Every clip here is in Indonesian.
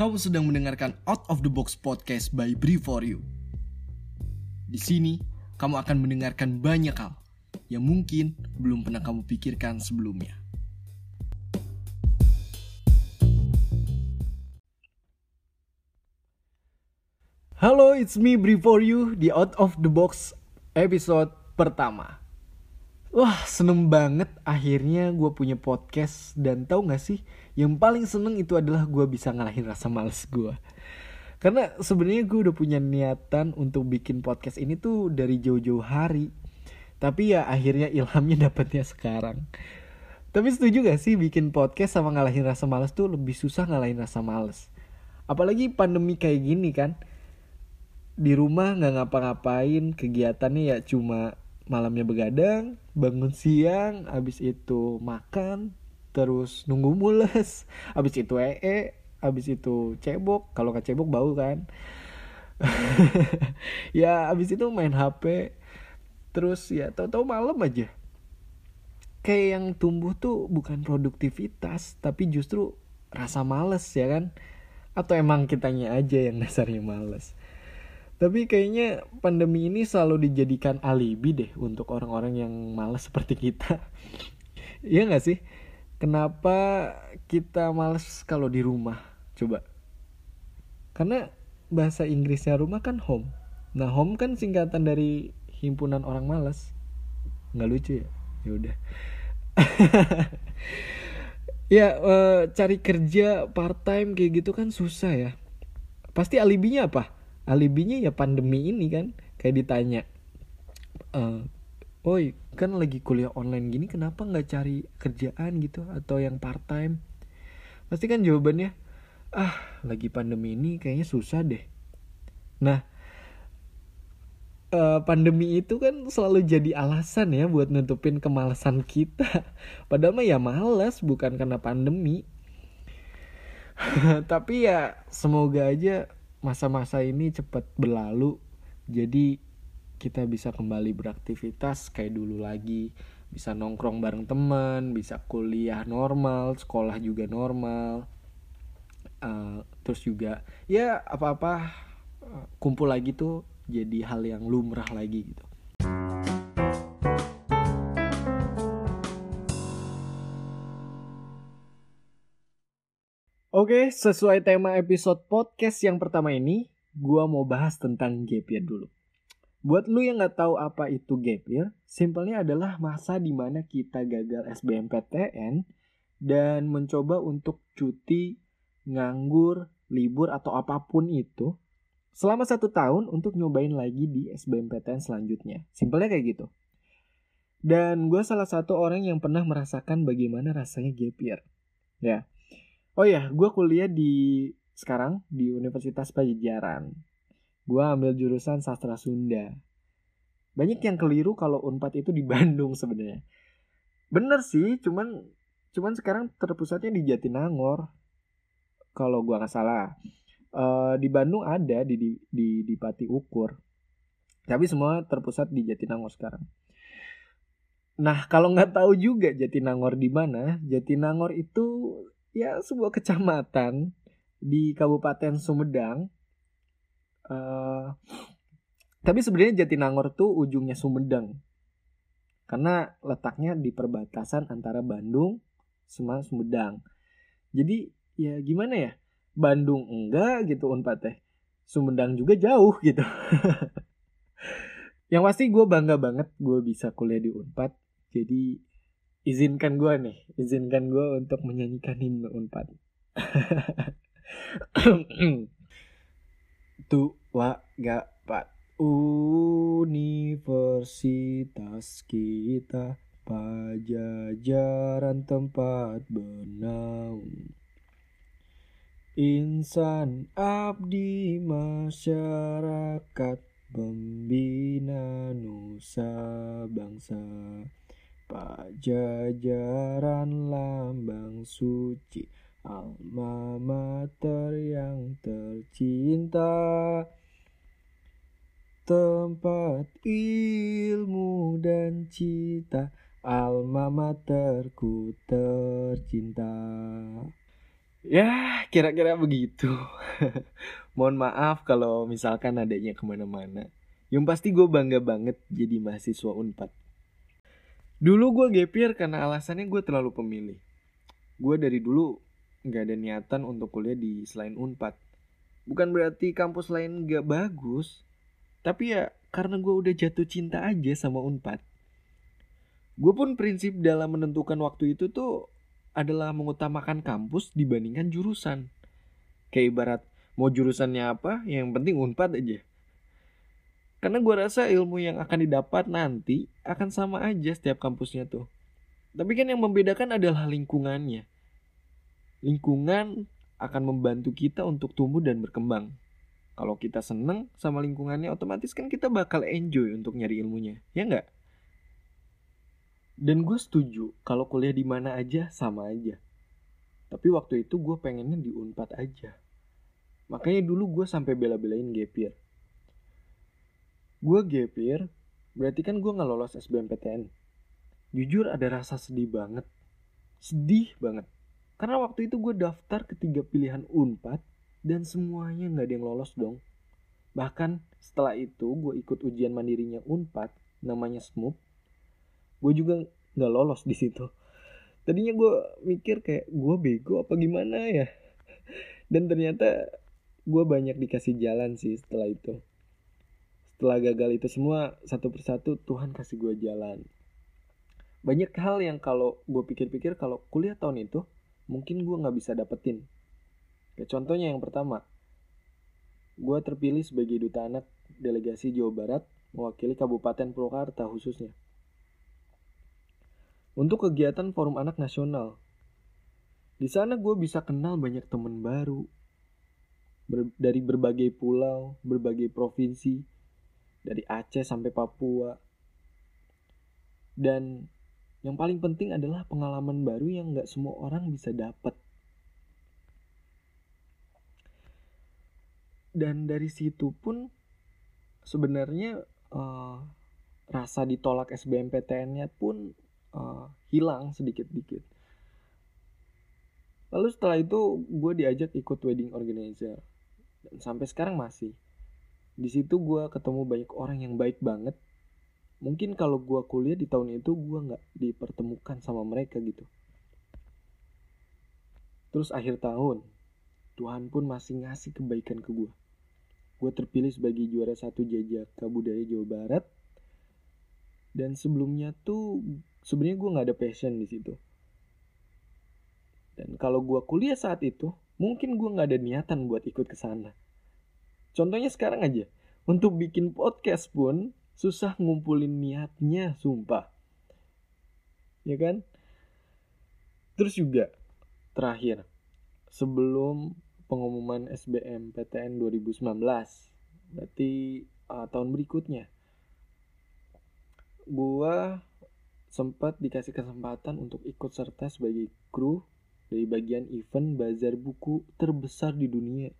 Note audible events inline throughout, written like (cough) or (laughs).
Kamu sedang mendengarkan Out of the Box Podcast by Brief for You. Di sini, kamu akan mendengarkan banyak hal yang mungkin belum pernah kamu pikirkan sebelumnya. Halo, it's me Brief for You di Out of the Box episode pertama. Wah, seneng banget akhirnya gue punya podcast dan tahu gak sih, yang paling seneng itu adalah gue bisa ngalahin rasa males gue. Karena sebenarnya gue udah punya niatan untuk bikin podcast ini tuh dari jauh-jauh hari. Tapi ya akhirnya ilhamnya (laughs) dapetnya sekarang. Tapi setuju gak sih bikin podcast sama ngalahin rasa males tuh lebih susah ngalahin rasa males. Apalagi pandemi kayak gini kan. Di rumah nggak ngapa-ngapain, kegiatannya ya cuma malamnya begadang, bangun siang, abis itu makan, terus nunggu mules, (laughs) abis itu ee, abis itu cebok, kalau nggak cebok bau kan. (laughs) ya abis itu main HP, terus ya tahu-tahu malam aja. Kayak yang tumbuh tuh bukan produktivitas, tapi justru rasa males ya kan? Atau emang kitanya aja yang (laughs) dasarnya males. Tapi kayaknya pandemi ini selalu dijadikan alibi deh untuk orang-orang yang malas seperti kita. Iya gak sih? Kenapa kita malas kalau di rumah? Coba. Karena bahasa Inggrisnya rumah kan home. Nah home kan singkatan dari himpunan orang malas. Nggak lucu ya? Ya udah. (laughs) ya uh, cari kerja part time kayak gitu kan susah ya. Pasti alibinya apa? alibinya ya pandemi ini kan kayak ditanya uh, oi kan lagi kuliah online gini kenapa nggak cari kerjaan gitu atau yang part time pasti kan jawabannya ah lagi pandemi ini kayaknya susah deh. Nah uh, pandemi itu kan selalu jadi alasan ya buat nutupin kemalasan kita. (laughs) Padahal mah ya malas bukan karena pandemi. (laughs) Tapi ya semoga aja masa-masa ini cepat berlalu. Jadi kita bisa kembali beraktivitas kayak dulu lagi. Bisa nongkrong bareng teman bisa kuliah normal sekolah juga normal. Uh, terus juga ya apa-apa uh, kumpul lagi tuh jadi hal yang lumrah lagi gitu. Oke, sesuai tema episode podcast yang pertama ini, gua mau bahas tentang gap year dulu. Buat lu yang nggak tahu apa itu gap year, simpelnya adalah masa di mana kita gagal SBMPTN dan mencoba untuk cuti, nganggur, libur atau apa pun itu selama satu tahun untuk nyobain lagi di SBMPTN selanjutnya. Simpelnya kayak gitu. Dan gue salah satu orang yang pernah merasakan bagaimana rasanya gap year. Ya, Oh ya, gue kuliah di sekarang di Universitas Pajajaran. Gue ambil jurusan sastra Sunda. Banyak yang keliru kalau Unpad itu di (laughs) Bandung sebenarnya. Bener sih, cuman cuman sekarang terpusatnya di Jatinangor. Kalau gue nggak salah. Uh, di Bandung ada di di di, di Pati Ukur. Tapi semua terpusat di Jatinangor sekarang. Nah, kalau nggak tahu juga Jatinangor di mana, Jatinangor itu ya sebuah kecamatan di Kabupaten Sumedang. Uh, tapi sebenarnya Jatinangor tuh ujungnya Sumedang. Karena letaknya di perbatasan antara Bandung sama Sumedang. Jadi ya gimana ya? Bandung enggak gitu Unpad teh. Sumedang juga jauh gitu. (laughs) Yang pasti gue bangga banget gue bisa kuliah di Unpad. Jadi izinkan gue nih, izinkan gue untuk menyanyikan himne Unpad. (clears throat) Tua gapat Universitas kita Pajajaran tempat bernaung. Insan abdi masyarakat Pembina nusa bangsa. Pajajaran lambang suci Alma mater yang tercinta Tempat ilmu dan cita Alma materku tercinta Ya, kira-kira begitu. (laughs) Mohon maaf kalau misalkan adanya ke mana-mana. Yang pasti gue bangga banget jadi mahasiswa UNPAD. Dulu gue gapir karena alasannya gue terlalu pemilih. Gue dari dulu nggak ada niatan untuk kuliah di selain UNPAD. Bukan berarti kampus lain gak bagus. Tapi ya karena gue udah jatuh cinta aja sama UNPAD. Gue pun prinsip dalam menentukan waktu itu tuh adalah mengutamakan kampus dibandingkan jurusan. Kayak ibarat mau jurusannya apa, yang penting unpad aja. Karena gue rasa ilmu yang akan didapat nanti akan sama aja setiap kampusnya tuh. Tapi kan yang membedakan adalah lingkungannya. Lingkungan akan membantu kita untuk tumbuh dan berkembang. Kalau kita seneng sama lingkungannya, otomatis kan kita bakal enjoy untuk nyari ilmunya, ya nggak? Dan gue setuju kalau kuliah di mana aja sama aja. Tapi waktu itu gue pengennya di Unpad aja. Makanya dulu gue sampai bela-belain gap year. Gue gap year, berarti kan gue nggak lolos SBMPTN. Jujur ada rasa sedih banget. Sedih banget. Karena waktu itu gue daftar ketiga pilihan Unpad dan semuanya nggak ada yang lolos dong. Bahkan setelah itu gue ikut ujian mandirinya Unpad namanya SMUP gue juga nggak lolos di situ. Tadinya gue mikir kayak gue bego apa gimana ya? Dan ternyata gue banyak dikasih jalan sih setelah itu. Setelah gagal itu semua satu persatu Tuhan kasih gue jalan. Banyak hal yang kalau gue pikir-pikir kalau kuliah tahun itu mungkin gue nggak bisa dapetin kayak contohnya yang pertama gue terpilih sebagai duta anak delegasi Jawa Barat mewakili Kabupaten Purwakarta khususnya untuk kegiatan Forum Anak Nasional. Di sana gue bisa kenal banyak temen baru ber dari berbagai pulau, berbagai provinsi, dari Aceh sampai Papua. Dan yang paling penting adalah pengalaman baru yang gak semua orang bisa dapat. Dan dari situ pun sebenarnya uh, rasa ditolak SBMPTN-nya pun uh, hilang sedikit-sedikit. Lalu setelah itu gue diajak ikut wedding organizer dan sampai sekarang masih. Di situ gue ketemu banyak orang yang baik banget. Mungkin kalau gue kuliah di tahun itu gue nggak dipertemukan sama mereka gitu. Terus akhir tahun, Tuhan pun masih ngasih kebaikan ke gue. Gue terpilih sebagai juara satu jajaka budaya Jawa Barat. Dan sebelumnya tuh sebenarnya gue nggak ada passion di situ dan kalau gue kuliah saat itu mungkin gue nggak ada niatan buat ikut ke sana contohnya sekarang aja untuk bikin podcast pun susah ngumpulin niatnya sumpah ya kan terus juga terakhir sebelum pengumuman SBM PTN 2019 berarti uh, tahun berikutnya gua sempat dikasih kesempatan untuk ikut serta sebagai kru dari bagian event bazar buku terbesar di dunia.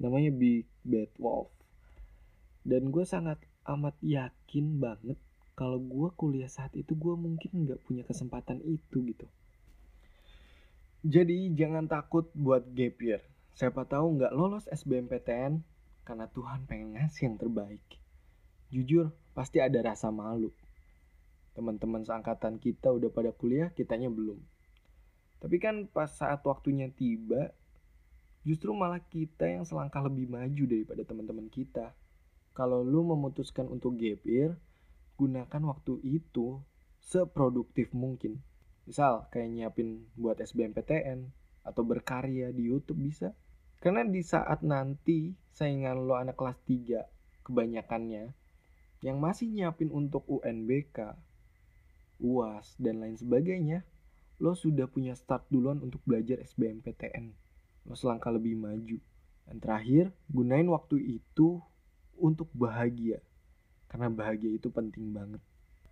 Namanya Big Bad Wolf. Dan gue sangat amat yakin banget kalau gue kuliah saat itu gue mungkin nggak punya kesempatan itu gitu. Jadi jangan takut buat gap year. Siapa tahu nggak lolos SBMPTN karena Tuhan pengen ngasih yang terbaik. Jujur, pasti ada rasa malu teman-teman seangkatan kita udah pada kuliah, kitanya belum. Tapi kan pas saat waktunya tiba, justru malah kita yang selangkah lebih maju daripada teman-teman kita. Kalau lu memutuskan untuk gap year, gunakan waktu itu seproduktif mungkin. Misal kayak nyiapin buat SBMPTN atau berkarya di YouTube bisa. Karena di saat nanti saingan lo anak kelas 3 kebanyakannya yang masih nyiapin untuk UNBK UAS, dan lain sebagainya, lo sudah punya start duluan untuk belajar SBMPTN. Lo selangkah lebih maju. Dan terakhir, gunain waktu itu untuk bahagia. Karena bahagia itu penting banget.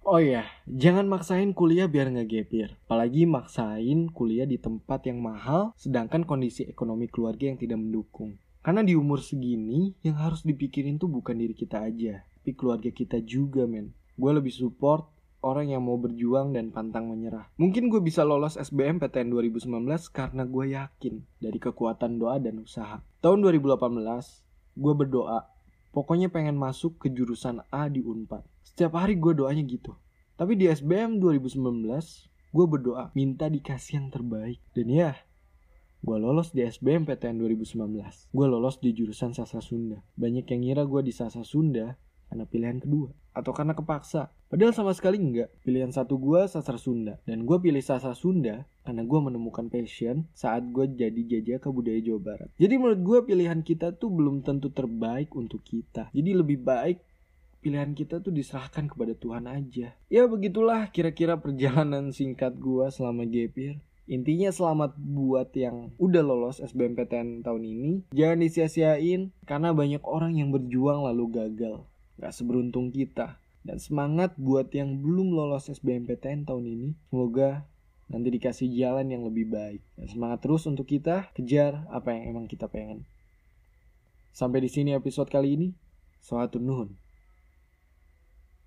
Oh iya, jangan maksain kuliah biar nggak gapir. Apalagi maksain kuliah di tempat yang mahal, sedangkan kondisi ekonomi keluarga yang tidak mendukung. Karena di umur segini, yang harus dipikirin tuh bukan diri kita aja, tapi keluarga kita juga, men. Gue lebih support orang yang mau berjuang dan pantang menyerah. Mungkin gue bisa lolos SBM PTN 2019 karena gue yakin dari kekuatan doa dan usaha. Tahun 2018, gue berdoa, pokoknya pengen masuk ke jurusan A di UNPAD. Setiap hari gue doanya gitu. Tapi di SBM 2019, gue berdoa minta dikasih yang terbaik. Dan ya, gue lolos di SBM PTN 2019. Gue lolos di jurusan sastra Sunda. Banyak yang ngira gue di sastra Sunda karena pilihan kedua atau karena kepaksa. Padahal sama sekali enggak. Pilihan satu gue sastra Sunda dan gue pilih sastra Sunda karena gue menemukan passion saat gue jadi jajaka budaya Jawa Barat. Jadi menurut gue pilihan kita tuh belum tentu terbaik untuk kita. Jadi lebih baik pilihan kita tuh diserahkan kepada Tuhan aja. Ya begitulah kira-kira perjalanan singkat gue selama gap year. Intinya selamat buat yang udah lolos SBMPTN tahun ini. Jangan disia-siain karena banyak orang yang berjuang lalu gagal. Gak seberuntung kita. Dan semangat buat yang belum lolos SBMPTN tahun ini. Semoga nanti dikasih jalan yang lebih baik. Dan semangat terus untuk kita kejar apa yang emang kita pengen. Sampai di sini episode kali ini. Soatun Nuhun.